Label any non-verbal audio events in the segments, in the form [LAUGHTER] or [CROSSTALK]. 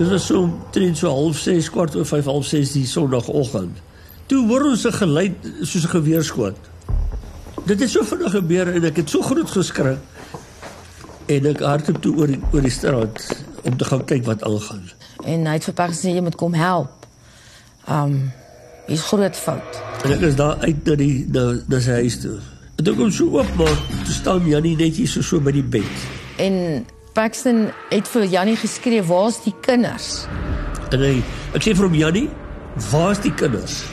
Dit was so teen so half 6 kwart oor 5 half 6 die sonoggend. Toe hoor ons 'n geluid soos 'n geweerskoot. Dit het so vinnig gebeur en ek het so groot geskrik. En ek hardloop toe oor die, oor die straat om te gaan kyk wat aangaan. En hy het vir Pax gesê jy moet kom help. Um is groot fout. En ek is daar uit na die na, na sy huis toe. En toe kom so oop maar toe staan Jannie netjies so, so by die bed. En Paxton het vir Jannie geskree, "Waar's die kinders?" En hy ek sê vir hom Jannie, waar's die kinders?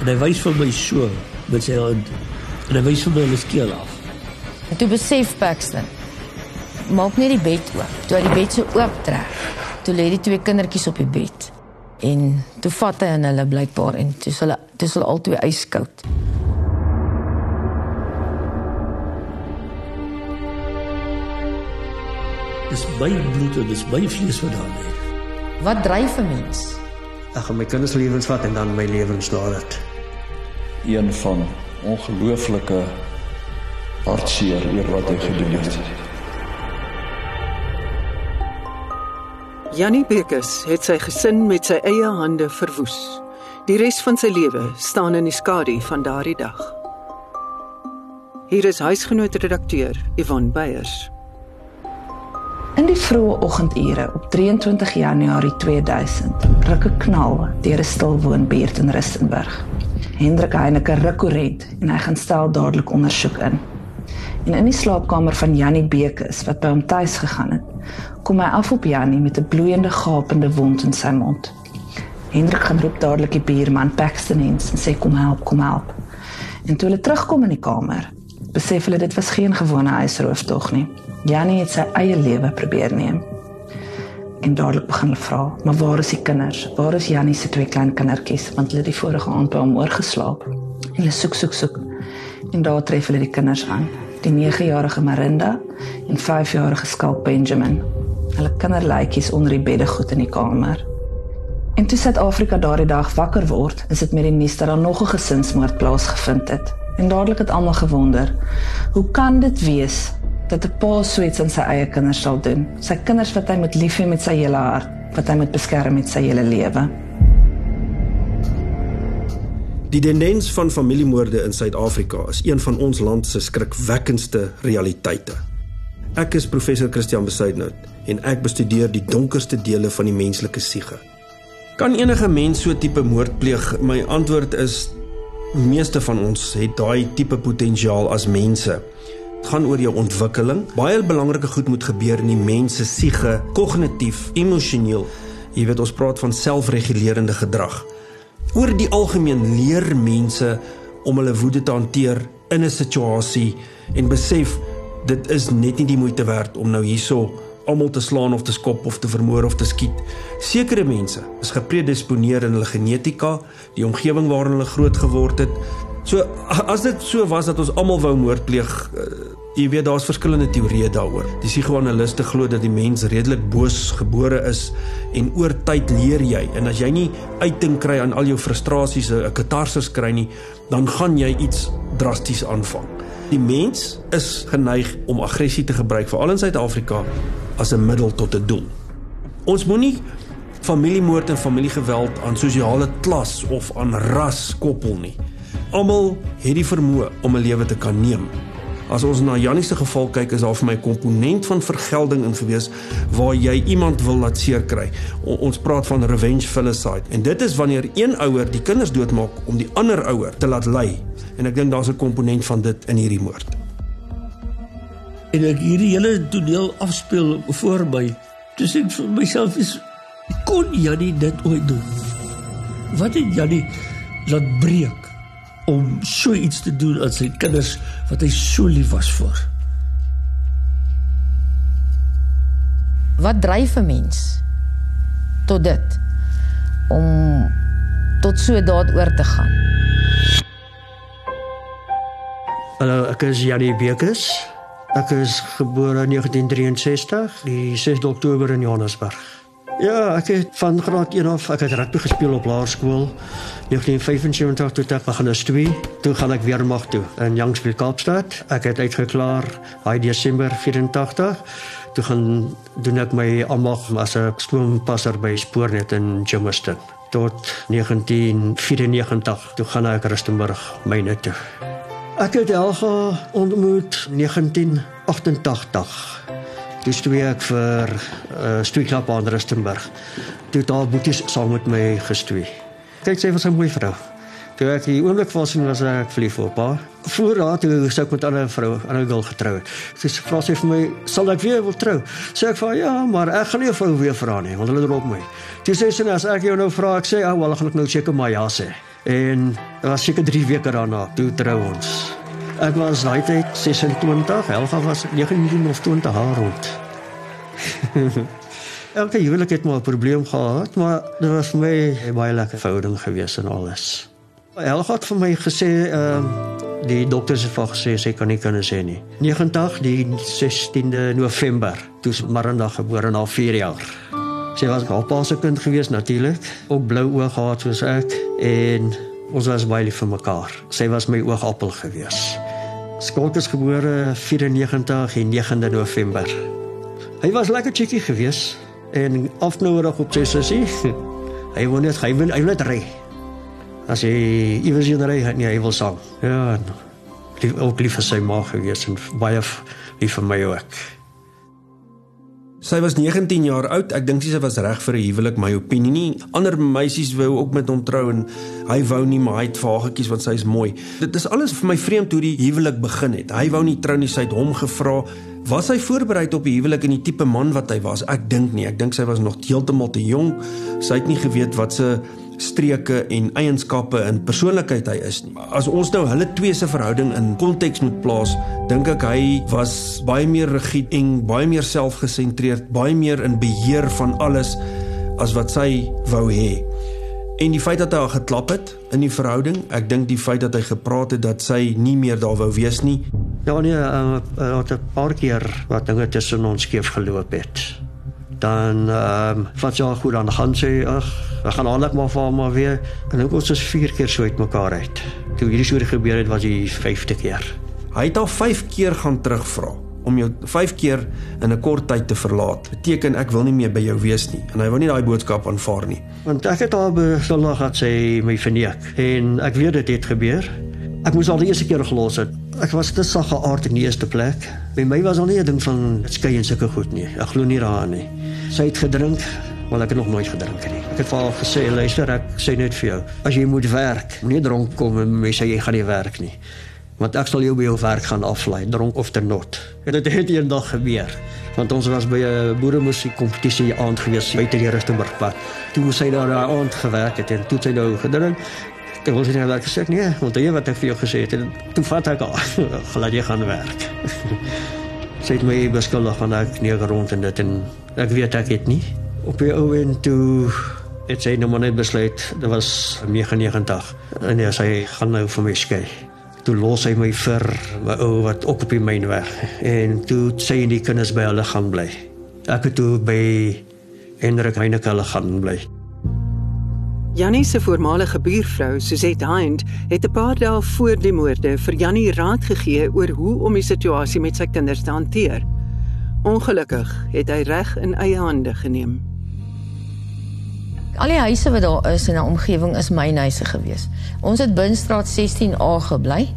En hy wys vir my so met sy hand. En hy wys vir my hulle skeel af. En toe besef Paxton, maak net die bed oop. Toe hy die bed so oop trek, toe lê die twee kindertjies op die bed. En toe vat hy aan hulle blykbaar en toe is hulle toe is hulle albei yskoud. Dis my bloed en dis my vlees wat daar lê. Wat dryf 'n mens? Ek gaan my kinders lewens vat en dan my lewens na dit. Een van ongelooflike hartseer oor wat hy gedoen het. Jannie Bekes het sy gesin met sy eie hande verwoes. Die res van sy lewe staan in die skadu van daardie dag. Hier is huisgenoot redakteur Yvonne Beyers. In die vroeë oggendure op 23 Januarie 2000 ruk 'n knal deur 'n stil woonbuurt in Rustenburg. Hendrik Heineke ruk oorent en hy gaan stel dadelik ondersoek in. En in die slaapkamer van Jannie Bekes wat by hom tuis gegaan het, kom hy af op Jannie met 'n bloeiende gapende wond in sy mond. Hendrik gaan roep dadelik die buurman Paxton eens en sê kom help, kom help. En toe hulle terugkom in die kamer, besef hulle dit was geen gewone huisroof tog nie. Jannie het sy eie lewe probeer neem. En dadelik begin hulle vra, maar waar is die kinders? Waar is Jannie se twee klein kindertjies? Want hulle het die vorige aand by hom oorgeslaap. Hulle soek, soek, soek. En daar tref hulle die kinders aan. Die 9-jarige Marinda en 5-jarige Skalk Benjamin. Hulle kinderlytjies onder die beddegoed in die kamer. En toe Suid-Afrika daardie dag wakker word, is dit met die nuus dat daar nog 'n gesinsmoord plaasgevind het. En dadelik het almal gewonder, hoe kan dit wees dat 'n pa so iets aan sy eie kinders sal doen? Sy kinders wat hy moet lief hê met sy hele hart, wat hy moet beskerm met sy hele lewe. Die tendens van familiemoorde in Suid-Afrika is een van ons land se skrikwekkendste realiteite. Ek is professor Christian Besuidnout en ek bestudeer die donkerste dele van die menslike siege. Kan enige mens so tipe moord pleeg? My antwoord is meeste van ons het daai tipe potensiaal as mense. Dit gaan oor jou ontwikkeling. Baie belangrike goed moet gebeur in die mens se siege, kognitief, emosioneel. Jy weet ons praat van selfregulerende gedrag. Oor die algemeen leer mense om hulle woede te hanteer in 'n situasie en besef dit is net nie die moeite werd om nou hierso almal te slaan of te skop of te vermoor of te skiet. Sekere mense is gepredisponeer in hulle genetika, die omgewing waarin hulle groot geword het. So as dit so was dat ons almal wou moord pleeg, uh, jy weet daar's verskillende teorieë daaroor. Die psigoanaliste glo dat die mens redelik boos gebore is en oor tyd leer jy en as jy nie uiting kry aan al jou frustrasies, 'n katarsis kry nie, dan gaan jy iets drasties aanvang. Die mens is geneig om aggressie te gebruik veral in Suid-Afrika as 'n middel tot 'n doel. Ons moenie familiemoord en familiegeweld aan sosiale klas of aan ras koppel nie. Almal het die vermoë om 'n lewe te kan neem. As ons na Jannie se geval kyk, is daar vir my 'n komponent van vergelding ingewees waar jy iemand wil laat seer kry. O, ons praat van revenge filicide en dit is wanneer een ouer die kinders doodmaak om die ander ouer te laat ly. En ek dink daar's 'n komponent van dit in hierdie moord. En ek hierdie hele toneel afspeel voor my. Dis ek vir myself is kon Jannie dit ooit doen? Wat het Jannie laat breek om so iets te doen aan sy kinders wat hy so lief was vir? Wat dryf 'n mens tot dit om tot so daad oor te gaan? Hallo, ek is Janie Bekes. Ek is gebore in 1963, die 6 Oktober in Johannesburg. Ja, ek het van graad 1 af, ek het rugby gespeel op laerskool. 1975 toe ek begin as 2, toe gaan ek weer mag toe in Youngsville Kaapstad. Ek het uitgeklaar hy Desember 84. Toe gaan doen ek my ambag as 'n stoompasser by Spoornet in Germiston tot 1994 toe gaan ek Rustenburg myne toe. Ek het Helga ontmoet 1988. Toe stewig ek vir uh, Stewieklap aan Rustenburg. Toe daar boeties saam met my gestewig. Kyk sy was 'n mooi vrou. Toe ek die oomblik was sien was ek verlief op haar. Voor haar toe sou ek met 'n ander vrou, 'n ander girl getrou het. Sy vra sy vir my, "Sal ek weer wil trou?" Sê ek vir ja, maar ek gaan nie 'n vrou weer vra nie, want hulle drop my. Toe sê sy, "As ek jou nou vra, ek sê, "Ag, wel, gaan ek nou seker maar ja sê." En was seker 3 weke daarna toe trou ons. Ek was daai tyd 26, Helga was 19 of 20 jaar oud. [LAUGHS] Elke huwelik het maar 'n probleem gehad, maar dit was vir my baie lekker verhouding gewees en alles. Helga het vir my gesê ehm uh, die dokters het vir gesê sy kan nie kinders hê nie. 90 die 16de November, toe is Maranda gebore na 4 jaar. Sy was haar pa se kind gewees natuurlik, ook blou oë gehad soos ek en ons was baie lief vir mekaar. Sy was my oogappel gewees. Skolk is gebore 94 en 9de November. Hy was lekker chickie gewees en afnouerig op sy sussie. [LAUGHS] Hy wou net hy wil hy wil net ry. As hy iewers in ry het nie hy wil sang. Ja. Lief, ook lief vir sy ma gewees en baie lief vir my ook. Sy was 19 jaar oud. Ek dink sy was reg vir 'n huwelik, my opinie nie. Ander meisies wou ook met hom trou en hy wou nie, maar hy het vagetjies want sy is mooi. Dit is alles vir my vreemd hoe die huwelik begin het. Hy wou nie trou nie, sy het hom gevra. Was hy voorberei op die huwelik en die tipe man wat hy was? Ek dink nie. Ek dink sy was nog heeltemal te jonk. Sy het nie geweet wat se streke en eienskappe en persoonlikheid hy is nie. As ons nou hulle twee se verhouding in konteks moet plaas, dink ek hy was baie meer rigied en baie meer selfgesentreerd, baie meer in beheer van alles as wat sy wou hê. En die feit dat hy haar geklap het in die verhouding, ek dink die feit dat hy gepraat het dat sy nie meer daar wou wees nie. Ja nee, uh, uh, het 'n paar keer wat dinge tussen ons skeef geloop het dan ehm um, wat jy goed aan gaan sê ag we gaan aandag maar vir maar weer. En ek ons is vier keer so uitmekaar uit toe hierdie storie gebeur het was hy 50 keer. Hy het al 5 keer gaan terugvra om jou 5 keer in 'n kort tyd te verlaat. Beteken ek wil nie meer by jou wees nie en hy wou nie daai boodskap aanvaar nie. Want ek het al besondag gehad sy my verneek en ek weet dit het gebeur ek moes al die eerste keer gelos het ek was te sagge aard in die eerste plek by my was al nie 'n ding van skei en sulke goed nie ek glo nie daaraan nie Sy het gedrink, maar ek het nog nooit gedrink nie. Ek het vir haar gesê, luister, ek sê net vir jou, as jy moet werk, moenie dronk kom en my sê jy gaan nie werk nie. Want ek sal jou by jou werk gaan aflaai, dronk of ter not. En dit het eendag gebeur. Want ons was by 'n boeremusiek kompetisie aand gewees buite die Rustenburgpad. Toe sy daar daai aand gewerk het en toe sy nou gedrink Ek wou sê net dat ek sê nee, want jy wat ek vir jou gesê het, toe vat ek al, [LAUGHS] glad jy gaan werk. sy het my beskuldig van ek nie rond en dit en Ek weet ek het nie. Op die ou en toe het sy nou maar net besluit, dit was 99. En ja, sy gaan nou vir my skei. Toe los hy my vir my ou wat ook op die myn weg. En toe sê hy die kinders by hulle gaan bly. Ek het toe by Hendrik Heineke hulle gaan bly. Jannie se voormalige buurvrou, Suzette Hind, het 'n paar dae voor die moorde vir Jannie raad gegee oor hoe om die situasie met sy kinders te hanteer. Ongelukkig het hy reg in eie hande geneem. Al die huise wat daar is in 'n omgewing is myne huise gewees. Ons het Binstraat 16A gebly.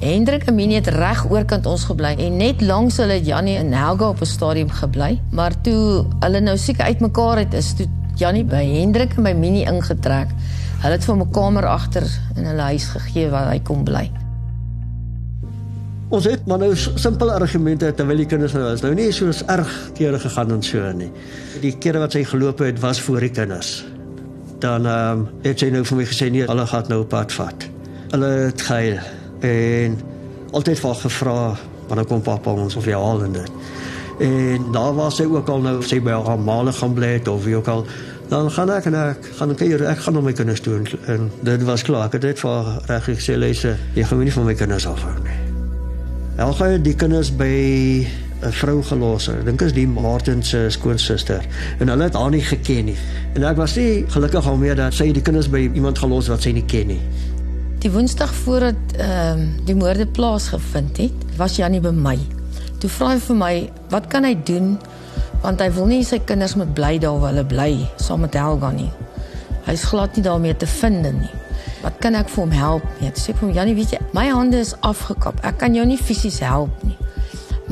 Hendrik en Minnie het reg oorkant ons gebly en net langs hulle het Jannie en Helga op 'n stadium gebly, maar toe hulle nou seker uitmekaar het is toe Jannie by Hendrik en by Minnie ingetrek. Hulle het vir 'n kamer agter in hulle huis gegee waar hy kon bly. Ons het maar nou simpele argumente terwyl die kinders nou is. Nou nie so erg kere gegaan en so nie. Die kere wat sy geloop het was voor die kinders. Dan ehm um, het sy nou vir my gesê nee, hulle gaan nou pad vat. Hulle het gehuil en altyd vir gevra wanneer kom pappa ons of jy al en dit. En daar was sy ook al nou sy by haar maale gaan bly het of wie ook al dan gaan ek en ek gaan kyk ek gaan hom my kinders toe en dit was klaar ek het dit vir reg gesê lees jy gaan my nie van my kinders afhou nie Helga het die kinders by 'n vrou gelos. Ek dink is die Martin se skoonsister en hulle het haar nie geken nie. En ek was nie gelukkig meer dat sy die kinders by iemand gelos wat sy nie ken nie. Die Woensdag voordat ehm uh, die moorde plaasgevind het, was Jannie by my. Toe vra hy vir my, "Wat kan hy doen Want hy wil nie sy kinders moet bly daar waar hulle bly saam met Helga nie. Hy's glad nie daarmee te vind nie. Wat kan ek vir hom help? Nee, sê vir hom Janie, weet jy, my hande is afgekap. Ek kan jou nie fisies help nie.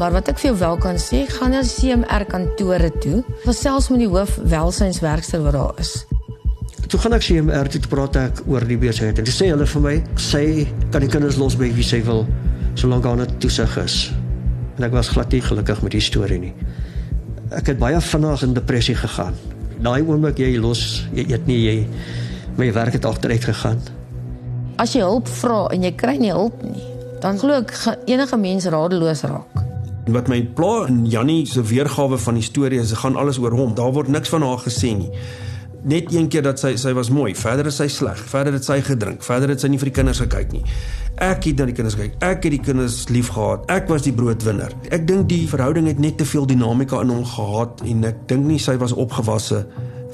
Maar wat ek vir jou wel kan sê, gaan na CMR kantore toe. Gesels met die hoof welsynswerkster wat daar is. Toe gaan ek CMR toe praat ek oor die besigheid en toe sê hulle vir my, sy kan die kinders los by wie sy wil solank haar net toesig is. En ek was glad nie gelukkig met die storie nie. Ek het baie vinnig in depressie gegaan. Daai oomblik jy los, jy eet nie jy my werk het agteruit gegaan. As jy hulp vra en jy kry nie hulp nie, dan glo ek ge- enige mens radeloos raak. En wat my pla in Jannie se weergawe van die storie is, dit gaan alles oor hom. Daar word niks van haar gesê nie. Net een keer dat sy sy was mooi, verder is sy sleg, verder het sy gedrink, verder het sy nie vir die kinders gekyk nie. Ek het na die kinders gekyk. Ek het die kinders liefgehad. Ek was die broodwinner. Ek dink die verhouding het net te veel dinamika in hom gehad en ek dink nie sy was opgewasse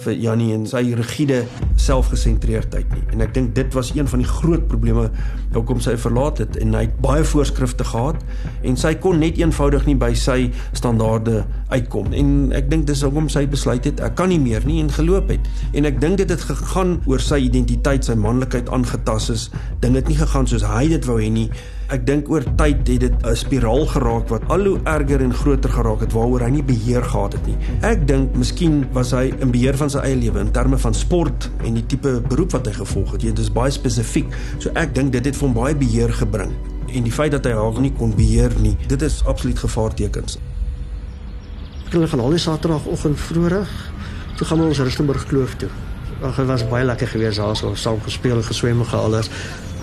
vir Jannie en sy rigiede selfgesentreerdheid nie. En ek dink dit was een van die groot probleme hoekom sy verlaat het en hy het baie voorskrifte gehad en sy kon net eenvoudig nie by sy standaarde uitkom. En ek dink dis hoekom sy besluit het ek kan nie meer nie en geloop het. En ek dink dit het gegaan oor sy identiteit, sy manlikheid aangetas is. Ding het nie gegaan soos hy dit wou hê nie. Ek dink oor tyd het dit 'n spiraal geraak wat al hoe erger en groter geraak het waaroor hy nie beheer gehad het nie. Ek dink miskien was hy in beheer van sy eie lewe in terme van sport en die tipe beroep wat hy gevolg het. Dit is baie spesifiek. So ek dink dit het vir hom baie beheer gebring. En die feit dat hy haar nie kon beheer nie, dit is absoluut gevaartekens. Hulle gaan al die Saterdagoggend vroeg. Toe gaan ons Rustenburg Kloof toe. Ag, dit was baie lekker geweest daar so saam gespeel, geswem en alles.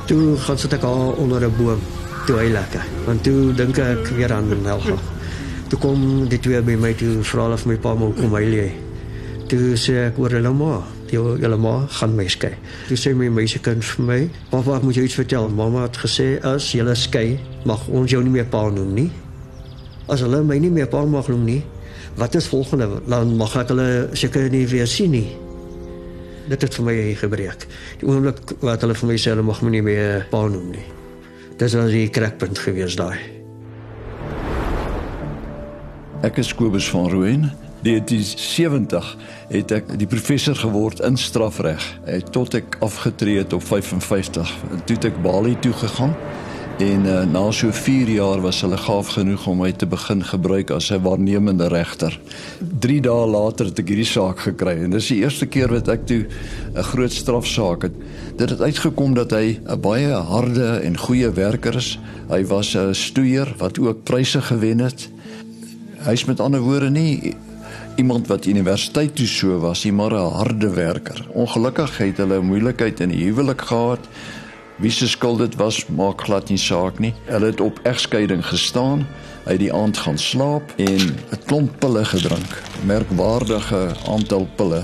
Toe gaan sit ek al onder 'n boom. Toe hy lekker. Want toe dink ek weer aan Helga. Toe kom die twee by my toe vra hulle vir my pa moet kom hy lê. Toe sê ek oor hulle ma. Jou julle ma gaan my skei. Toe sê my meisiekind vir my, "Pappa, ek moet jou iets vertel. Mamma het gesê as jy skei, mag ons jou nie meer pa noem nie." As hulle my nie meer pa mag noem nie, wat is volgende? Dan mag ek hulle seker nie weer sien nie. Dit het vir my gebreek. Die oomblik wat hulle vir my sê hulle mag my nie meer pa noem nie. Dis was die krekpunt gewees daai. Ek is Kobus van Rooyen. In 1970 het ek die professor geword in strafreg eh, tot ek afgetree het op 55. Toe het ek Bali toe gegaan en uh, na so 4 jaar was hulle gaaf genoeg om my te begin gebruik as 'n waarnemende regter. 3 dae later het ek hierdie saak gekry en dis die eerste keer wat ek toe 'n groot strafsaak het. Dit het uitgekom dat hy 'n baie harde en goeie werker is. Hy was 'n stoeier wat ook pryse gewen het. Hy's met ander woorde nie iemand wat universiteit toe so was, nie maar 'n harde werker. Ongelukkig het hulle 'n moeilikheid in die huwelik gehad. Wie se skuld dit was, maak glad nie saak nie. Hulle het op egskeiding gestaan. Het die aand gaan slaap en 'n klomp pille gedrink. Merkwaardige aantal pille.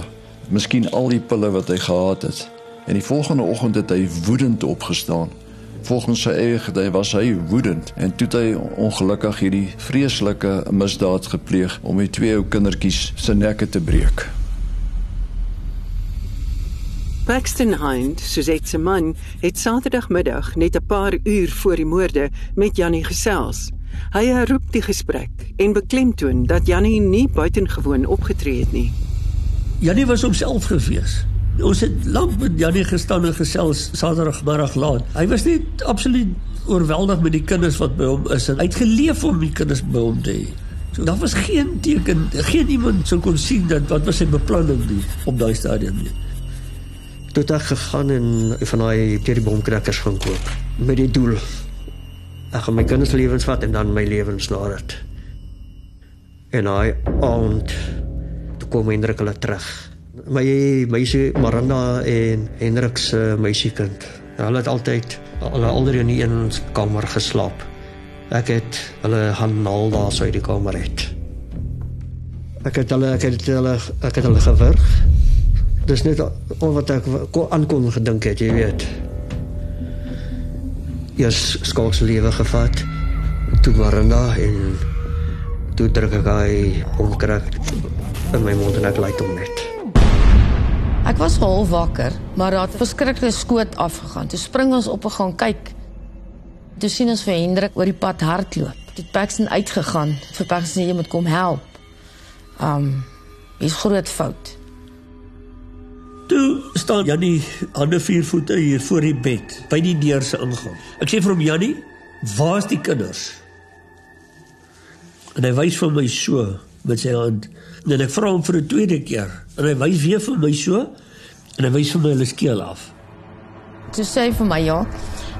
Miskien al die pille wat hy gehad het. En die volgende oggend het hy woedend opgestaan. Volgens sy eie gety was hy woedend en toe hy ongelukkig hierdie vreeslike misdaad gepleeg om die twee ou kindertjies se nekke te breek. Paxton Hind, Suzette se man, het Saterdagmiddag net 'n paar uur voor die moorde met Jannie gesels. Hy herroep die gesprek en beklemtoon dat Jannie nie buitengewoon opgetree het nie. Jannie was homself gewees. Ons het lank met Jannie gestaan en gesels Saterdagmiddag laat. Hy was net absoluut oorweldig met die kinders wat by hom is en hy het geleef om die kinders by hom te hê. So daar was geen teken, geen iemand sou kon sien dat wat was sy beplanning nie op daai stadium nie. Toe het ek gegaan en van daai cherrybomkrekkers gaan koop met die doel ek gaan my kinders lewens vat en dan my lewens na dit. En hy aand toe kom Hendrik hulle terug. My meisie Maranda en Hendrik se meisiekind. Hulle het altyd hulle alder in een kamer geslaap. Ek het hulle gaan naal daar uit die kamer uit. Ek het hulle ek het hulle ek het hulle gewurg. Dis net al wat ek kon aankon gedink het, jy weet. Eers skalks lewe gevat. Toe Maranda en toe druk ek hy omkrak in my mond en ek lyk hom net. Ek was half wakker, maar daar het verskriklike skoot afgegaan. Toe spring ons op en gaan kyk. Toe sien ons vir Hendrik oor die pad hardloop. Het Paxton uitgegaan vir Paxton jy moet kom help. Um hier's groot fout. Toe staan Jannie hande vier voete hier voor die bed by die deur se ingang. Ek sê vir hom Jannie, waar's die kinders? En hy wys vir my so met sy hand. En ek vra hom vir 'n tweede keer en hy wys weer vir my so en hy wys vir my hulle skeel af. Toe sê hy vir my ja,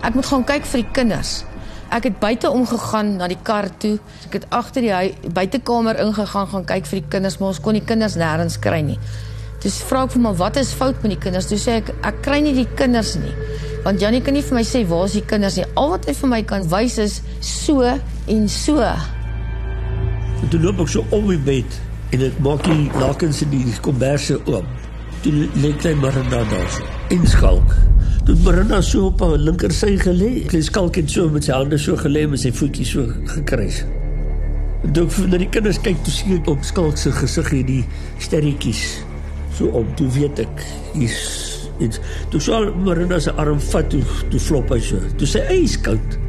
ek moet gaan kyk vir die kinders. Ek het buite omgegaan na die kar toe. Ek het agter die buitekamer ingegaan gaan kyk vir die kinders, maar ons kon die kinders nêrens kry nie. Toe vra ek vir hom wat is fout met die kinders? Toe sê ek ek kry nie die kinders nie. Want Jannie kan nie vir my sê waar is die kinders nie. Al wat hy vir my kan wys is so en so. En toe loop ek so om die bed en ek maak die lakens in die komberse oop. Toe lê klein Marina daar so. En skalk. Toe Marina so op haar linker sy gelê. Klein skalk het so met sy hande so gelê met sy voetjies so gekruis. Toe ek na die kinders kyk, toe sien ek op skalk se gesig hierdie sterretjies so op. Toe weet ek hier's iets. Toe sal Marina se arm vat toe toe flop hy so. Toe sê hy ijskoud.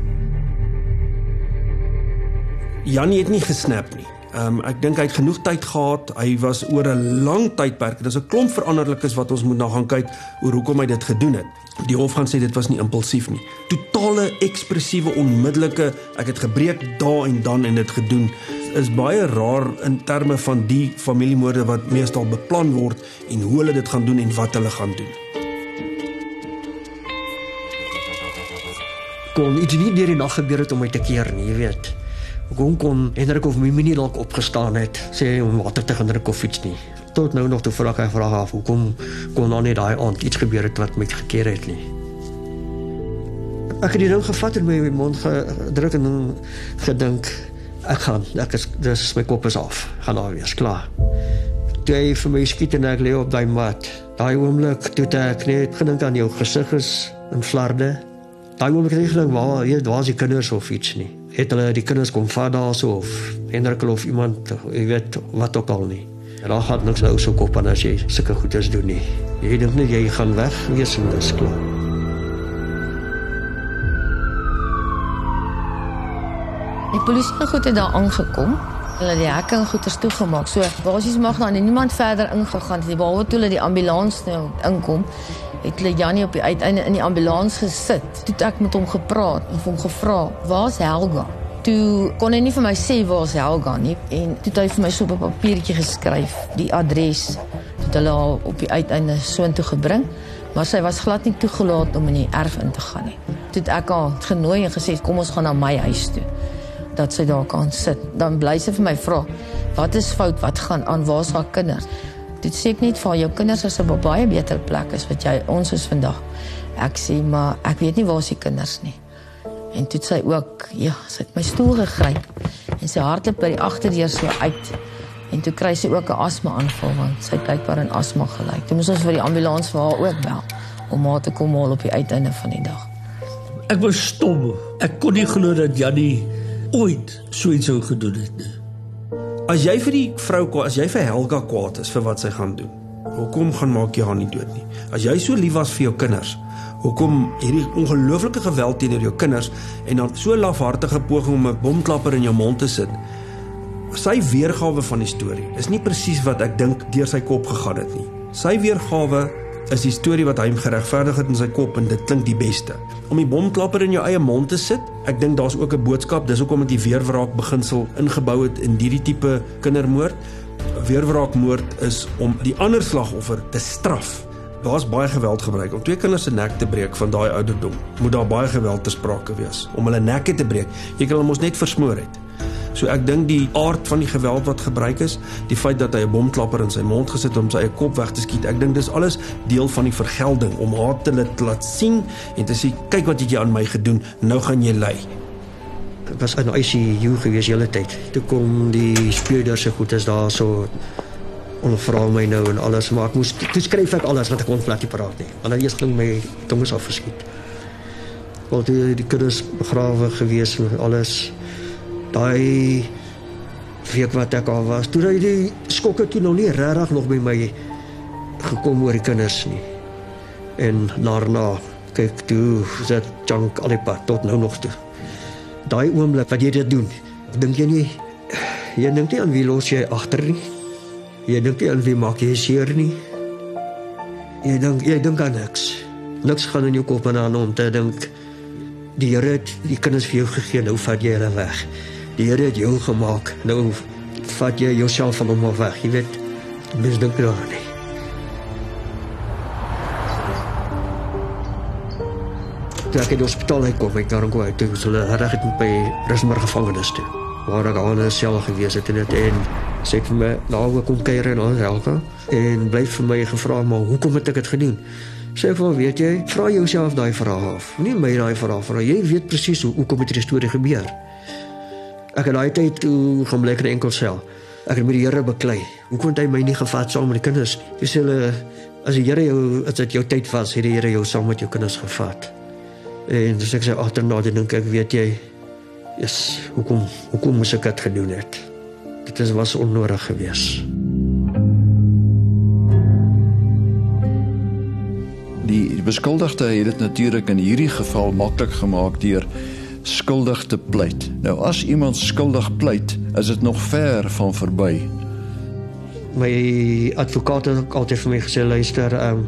Jannie het nie gesnap nie. Ehm um, ek dink hy het genoeg tyd gehad. Hy was oor 'n lang tydperk. Dis 'n klomp veranderlikes wat ons moet na gaan kyk oor hoekom hy dit gedoen het. Die hof gaan sê dit was nie impulsief nie. Totale ekspressiewe onmiddellike ek het gebreek daar en dan en dit gedoen is baie raar in terme van die familiemoorde wat meestal beplan word en hoe hulle dit gaan doen en wat hulle gaan doen. kon iets nie deur die nag gebeur het om my te keer nie, jy weet. Hoekom kon Hendrik of Mimi nie dalk opgestaan het sê om water te gaan drink of iets nie. Tot nou nog toe vra ek hy vra af hoekom kon dan nie daai aand iets gebeur het wat my gekeer het nie. Ek het die ding gevat en my mond gedruk en gedink ek gaan ek is dis my kop is af. Gaan nou weer, klaar. Toe hy vir my skiet en ek lê op daai mat. Daai oomblik toe ek net gedink aan jou gesig is in flarde. Daai oomblik het ek gedink, "Waar, hier daar's die kinders of iets nie." Het hulle die kinders kom vat daarso of Hendrik of iemand, jy weet wat ook al nie. En daar gaan niks nou so kop aan as jy sulke goeders doen nie. Jy dink net jy gaan weg wees en dis klaar. Die polisie goed het daar aangekom. Hulle het die hekke en goeders toegemaak. So basies mag daar niemand verder ingegaan het nie behalwe toe hulle die ambulans nou inkom. Het hulle Jannie op die uiteinde in die ambulans gesit. Toe het ek met hom gepraat en hom gevra, "Waar's Helga?" Toe kon hy nie vir my sê waar's Helga nie en toe het hy vir my so op 'n papiertjie geskryf die adres. Toe het hulle haar op die uiteinde soontoe gebring, maar sy was glad nie toegelaat om in die erf in te gaan nie. Toe het ek haar genooi en gesê, "Kom ons gaan na my huis toe." dat sy daar kan sit. Dan bly sy vir my vra, "Wat is fout? Wat gaan aan? Waar's haar kinders?" Dit sê ek net vir jou kinders is op 'n baie beter plek as wat jy ons is vandag. Ek sê, "Maar ek weet nie waar die kinders nie." En toe sy ook, ja, sy het my stoel gegryp en sy hardloop by die agterdeur so uit. En toe kry sy ook 'n asma aanval want sy het blykbaar aan asma gelyk. Toe moes ons vir die ambulans vir haar ook bel om haar te kom haal op die uiteinde van die dag. Ek was stom. Ek kon nie glo dat Jannie ooit so iets sou gedoen het nie. As jy vir die vrou kwaad, as jy vir Helga kwaad is vir wat sy gaan doen. Hoekom gaan maak jy haar nie dood nie? As jy so lief was vir jou kinders, hoekom hierdie ongelooflike geweld teenoor jou kinders en dan so lafhartige poging om 'n bomklapper in jou mond te sit? Sy weergawe van die storie is nie presies wat ek dink deur sy kop gegaan het nie. Sy weergawe is die storie wat hy geregverdig het in sy kop en dit klink die beste. Om die bomklapper in jou eie mond te sit, ek dink daar's ook 'n boodskap, dis hoekom dit die weerwraak beginsel ingebou het in hierdie tipe kindermoord. Weerwraakmoord is om die ander slagoffer te straf. Daar's baie geweld gebruik om twee kinders se nek te breek van daai ouderdom. Moet daar baie geweld te sprake wees om hulle nekke te breek. Jy kan hulle mos net versmoor het. So ek dink die aard van die geweld wat gebruik is, die feit dat hy 'n bomklapper in sy mond gesit het om sy eie kop weg te skiet, ek dink dis alles deel van die vergelding om haar te laat, sien en te sê kyk wat het jy aan my gedoen, nou gaan jy ly. Ek was in ICU gewees die hele tyd. Toe kom die speurders se goed is daar so ondervra my nou en alles, maar ek moes toe skryf ek alles wat ek kon plat nie praat nie. Dan eers ging my tong is afgeskiet. Want die, die kinders begrawe gewees en alles daai week wat ek al was, toe die skokke toe nog nie regtig nog by my gekom oor die kinders nie. En daarna kyk toe sit junk al die pad tot nou nog toe. Daai oomblik wat jy dit doen, dink jy nie jy dink nie aan wie los jy agter nie. Jy dink jy wie maak jy seer nie? Jy dink jy dink aan niks. Niks gaan in jou kop aan om te dink die Here het die kinders vir jou gegee, nou vat jy hulle weg. Die Here het jou gemaak, nou vat jy jouself van hom af weg. Jy weet, mens dink daaraan nie. Toe ek in die hospitaal uitkom, ek daar gou uit, was hulle reg het by Rusmer gevangenis toe. Waar ek al in sel gewees het en dit en sê vir my, "Nou hoe kom kuier en ons help?" En bly vir my gevra, "Maar hoekom het ek dit gedoen?" Sê vir weet jy, vra jouself daai vrae af. Nie my daai vrae vra. Jy weet presies hoe hoekom dit die storie gebeur. Ek het daai tyd toe gaan in enkel sel. Ek het met die Here beklei. Hoekom het hy my nie gevat saam met die kinders? Dis hulle as die Here jou as dit jou tyd was, het die Here jou saam met jou kinders gevat. En dis ek sê agterna dink ek weet jy is hoekom hoekom moes ek dit gedoen het? Dit is was onnodig geweest. Die beskuldigde het dit natuurlik in hierdie geval maklik gemaak deur skuldig te pleit. Nou as iemand skuldig pleit, is dit nog ver van verby. My advokaat het altyd vir my gesê luister, ehm um,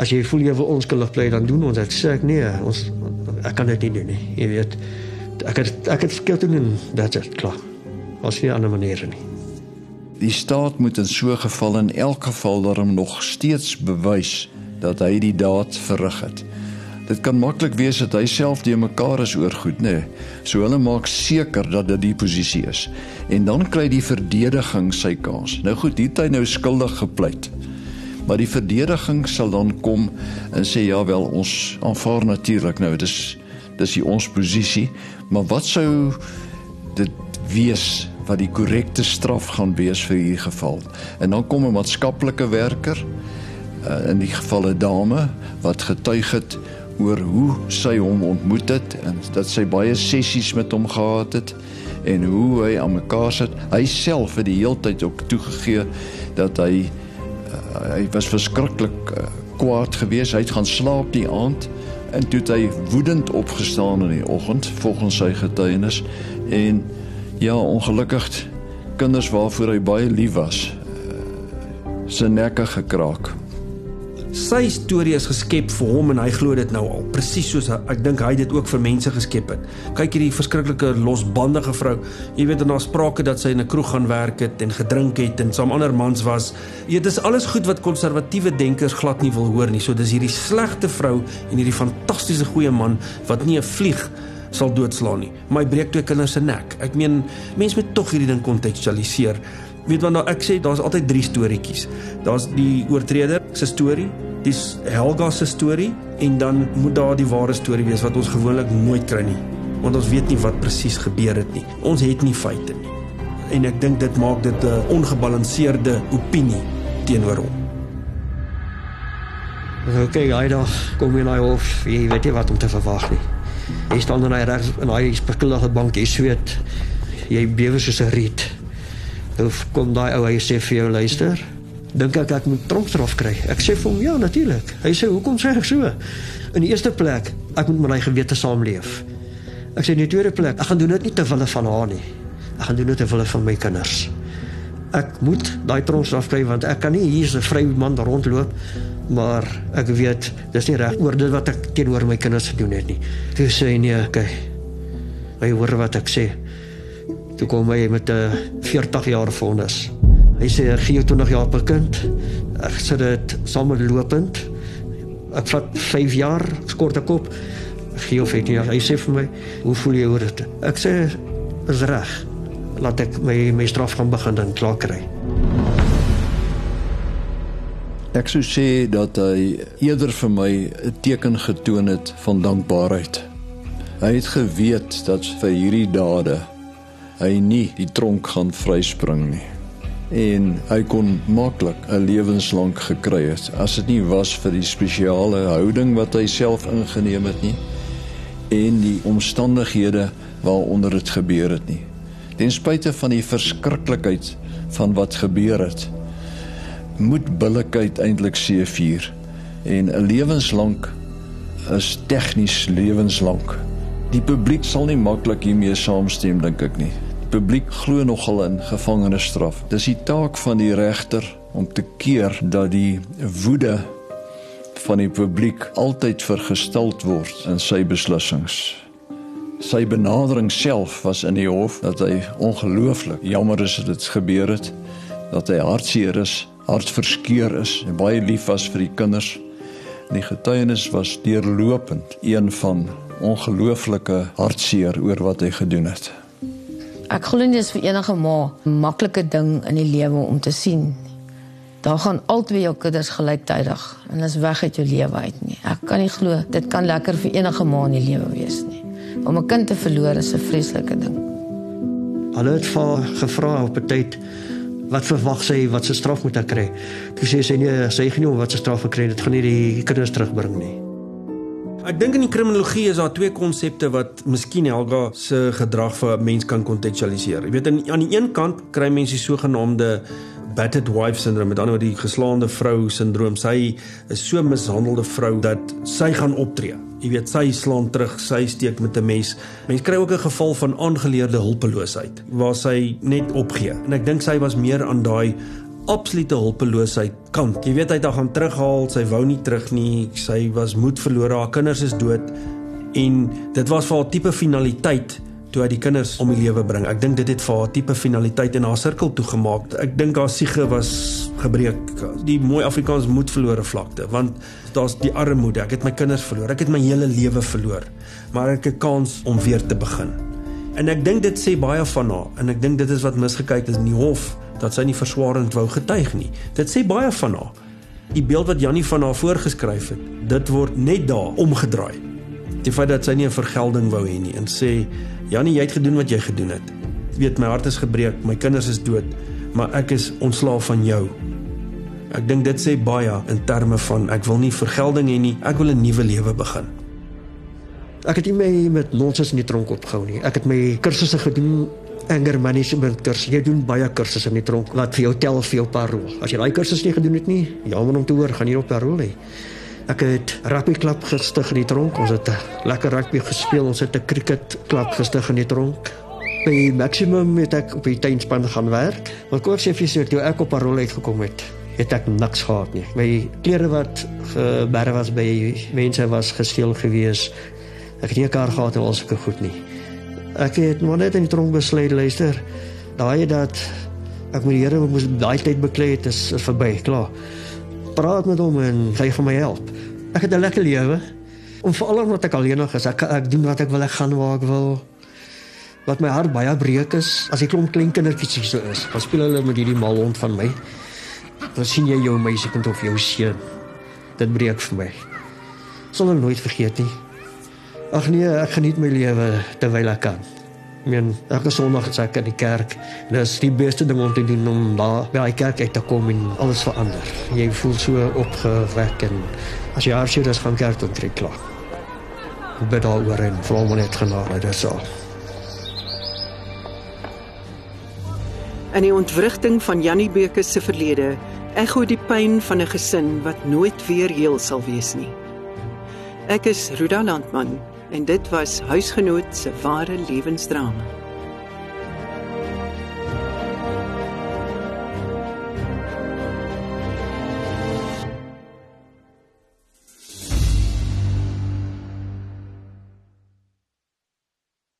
as jy voel jy wil onskuldig bly dan doen ons dit. Sê ek nee ons ek kan dit nie doen nie. Jy weet ek het ek het verkeerd doen. Dat dit klaar. Was nie ander manier nie. Die staat moet in so 'n geval in elk geval daarom nog steeds bewys dat hy die daad verrig het dit kan maklik wees dat hy self die mekaar is oor goed nê. Nee. so hulle maak seker dat dit die posisie is. En dan kry die verdediging sy kans. Nou goed hier het hy nou skuldig gepleit. Maar die verdediging sal dan kom en sê ja wel ons aanvaar natuurlik nou dis dis die ons posisie. Maar wat sou dit wees wat die korrekte straf gaan wees vir hierdie geval? En dan kom 'n maatskaplike werker uh, in die geval 'n dame wat getuig het oor hoe sy hom ontmoet het en dat sy baie sessies met hom gehad het en hoe hy aan mekaar sit hy self het die heeltyd ook toegegee dat hy hy was verskriklik uh, kwaad geweest. Hy het gaan slaap die aand en toe het hy woedend opgestaan in die oggend volgens sy getuienis en ja, ongelukkig kinders waarvoor hy baie lief was, uh, se nekke gekraak. Sy storie is geskep vir hom en hy glo dit nou al. Presies soos ek dink hy dit ook vir mense geskep het. Kyk hierdie verskriklike losbandige vrou. Jy weet en daar sprake dat sy in 'n kroeg gaan werk het en gedrink het en saam ander mans was. Dit is alles goed wat konservatiewe denkers glad nie wil hoor nie. So dis hierdie slegte vrou en hierdie fantastiese goeie man wat nie 'n vlieg sal doodslaan nie. My breek twee kinders se nek. Ek meen mense moet tog hierdie ding kontekstualiseer. Weet wat nou ek sê, daar's altyd drie storieetjies. Daar's die oortreder se storie, dis Helga se storie en dan moet daar die ware storie wees wat ons gewoonlik nooit kry nie, want ons weet nie wat presies gebeur het nie. Ons het nie feite nie. En ek dink dit maak dit 'n ongebalanseerde opinie teenoor hom. Oké, okay, hy dag kom in hy hof, jy weet nie wat om te verwag nie. Hy staan dan reg in hy spekulasie bank, hy sweet. Jy bewe soos 'n riet. Of kom daai ou hy sê vir jou luister. Dink ek ek moet tronkstraf kry? Ek sê vir hom ja, natuurlik. Hy sê hoekom sê ek so? In die eerste plek, ek moet met my gewete saamleef. Ek sê in die tweede plek, ek gaan doen dit nie ter wille van haar nie. Ek gaan doen dit ter wille van my kinders. Ek moet daai tronkstraf kry want ek kan nie hier so 'n vry man rondloop maar ek weet dis nie reg oor dit wat ek teenoor my kinders gedoen het nie. Toe sê hy nee, okay. Hy hoor wat ek sê. Toe kom hy met 'n 40 jaar vonnis. Hy sê hy gee jou 20 jaar per kind. Ek sê dit sommer lopend. Ek vat 5 jaar skort ek op. Gee jou 15 jaar. Hy sê vir my, "Hoe voel jy oor dit?" Ek sê, "Is reg. Laat ek my my straf gaan begin dan klaar kry." Ek sou sê dat hy eerder vir my 'n teken getoon het van dankbaarheid. Hy het geweet dat vir hierdie dade hy nie die tronk gaan vryspring nie. En hy kon maklik 'n lewenslank gekry het as dit nie was vir die spesiale houding wat hy self ingeneem het nie en die omstandighede waaronder dit gebeur het nie. Ten spyte van die verskriklikheid van wat gebeur het moet billikheid eintlik seëvier en 'n lewenslank is tegnies lewenslank die publiek sal nie maklik hiermee saamstem dink ek nie publiek glo nogal in gevangenisstraf. Dis die taak van die regter om te keer dat die woede van die publiek altyd vergesteld word in sy beslissings. Sy benadering self was in die hof dat hy ongelooflik jammer is dat dit gebeur het, dat hy hartseer is, hartverskeur is en baie lief was vir die kinders. En die getuienis was deurlopend een van ongelooflike hartseer oor wat hy gedoen het. Ek glo nie dis vir enige ma 'n maklike ding in die lewe om te sien. Daar gaan albei jou kinders gelyktydig en is weg uit jou lewe uit nie. Ek kan nie glo dit kan lekker vir enige ma in die lewe wees nie. Om 'n kind te verloor is 'n vreeslike ding. Hulle het vir gevra op 'n tyd wat verwag sy wat se straf moet ek kry. Toe sê sy nee, sy gaan nie wat se straf kry, dit gaan nie die kinders terugbring nie. Ek dink in die kriminologie is daar twee konsepte wat miskien Helga se gedrag vir 'n mens kan kontekstualiseer. Jy weet aan aan die een kant kry mense die sogenaamde battered wife syndroom, met ander woorde die geslaande vrou syndroom. Sy is so mishandelde vrou dat sy gaan optree. Jy weet, sy slaan terug, sy steek met 'n mes. Mense kry ook 'n geval van aangeleerde hulpeloosheid waar sy net opgee. En ek dink sy was meer aan daai absolute hulpeloosheid kant. Jy weet hy het haar gaan terughaal, sy wou nie terug nie. Sy was moed verlore, haar kinders is dood en dit was vir haar tipe finaliteit toe hy die kinders om die lewe bring. Ek dink dit het vir haar tipe finaliteit in haar sirkel toegemaak. Ek dink haar siege was gebreek. Die mooi Afrikaans moed verlore vlakte, want daar's die armoede. Ek het my kinders verloor. Ek het my hele lewe verloor. Maar ek het 'n kans om weer te begin. En ek dink dit sê baie van haar en ek dink dit is wat misgekyk is in die hof dat sy nie verswaarend wou getuig nie. Dit sê baie van haar. Die beeld wat Jannie van haar voorgeskryf het, dit word net daar omgedraai. Die feit dat sy nie 'n vergelding wou hê nie en sê Jannie, jy het gedoen wat jy gedoen het. Jy weet my hart is gebreek, my kinders is dood, maar ek is ontslaaf van jou. Ek dink dit sê baie in terme van ek wil nie vergelding hê nie, ek wil 'n nuwe lewe begin. Ek het nie my met nonsens in die tronk opgehou nie. Ek het my kursusse gedoen anger management kursus. Jy doen baie kursusse in die tronk wat vir jou tel vir jou parol. As jy daai kursus nie gedoen het nie, jammer om te hoor, gaan jy op parol hê. Ek het rugby klub gestig in die tronk. Ons het lekker rugby gespeel. Ons het 'n cricket klub gestig in die tronk. By maximum het ek op die tuinspan gaan werk. Maar kort sê vir toe ek op parol uitgekom het, het ek niks gehad nie. My klere wat geberg was by mense was gesteel gewees. Ek het nie 'n kar gehad en alsoos ek goed nie. Ek het maar net in die tronk besluit luister. Daai dat ek met die Here moes daai tyd beklei het is, is verby, klaar. Praat met hom en hy gaan my help. Ek het 'n lekker lewe. Om veral omdat ek alleenig is, ek ek doen wat ek wil, ek gaan waar ek wil. Wat my hart baie breek is, as ek klomp klein kindertjies hier so is, dan speel hulle met hierdie mal hond van my. Dan sien jy jou meisiekind of jou seun. Dit breek vir my. Sal ek nooit vergeet nie. Ag nee, ek geniet my lewe terwyl ek kan. Ek meen, elke Sondag is ek in die kerk. En dit is die beste ding om te doen om daar by die kerk uit te kom en alles verander. Jy voel so opgewek en as jy hartseer is van kerk toe trek klaar. Ek bid daaroor en vra hom net genade, al. In die ontwrigting van Jannie Bekus se verlede, ekho die pyn van 'n gesin wat nooit weer heel sal wees nie. Ek is Ruda Landman en dit was huisgenoot se ware lewensdrama.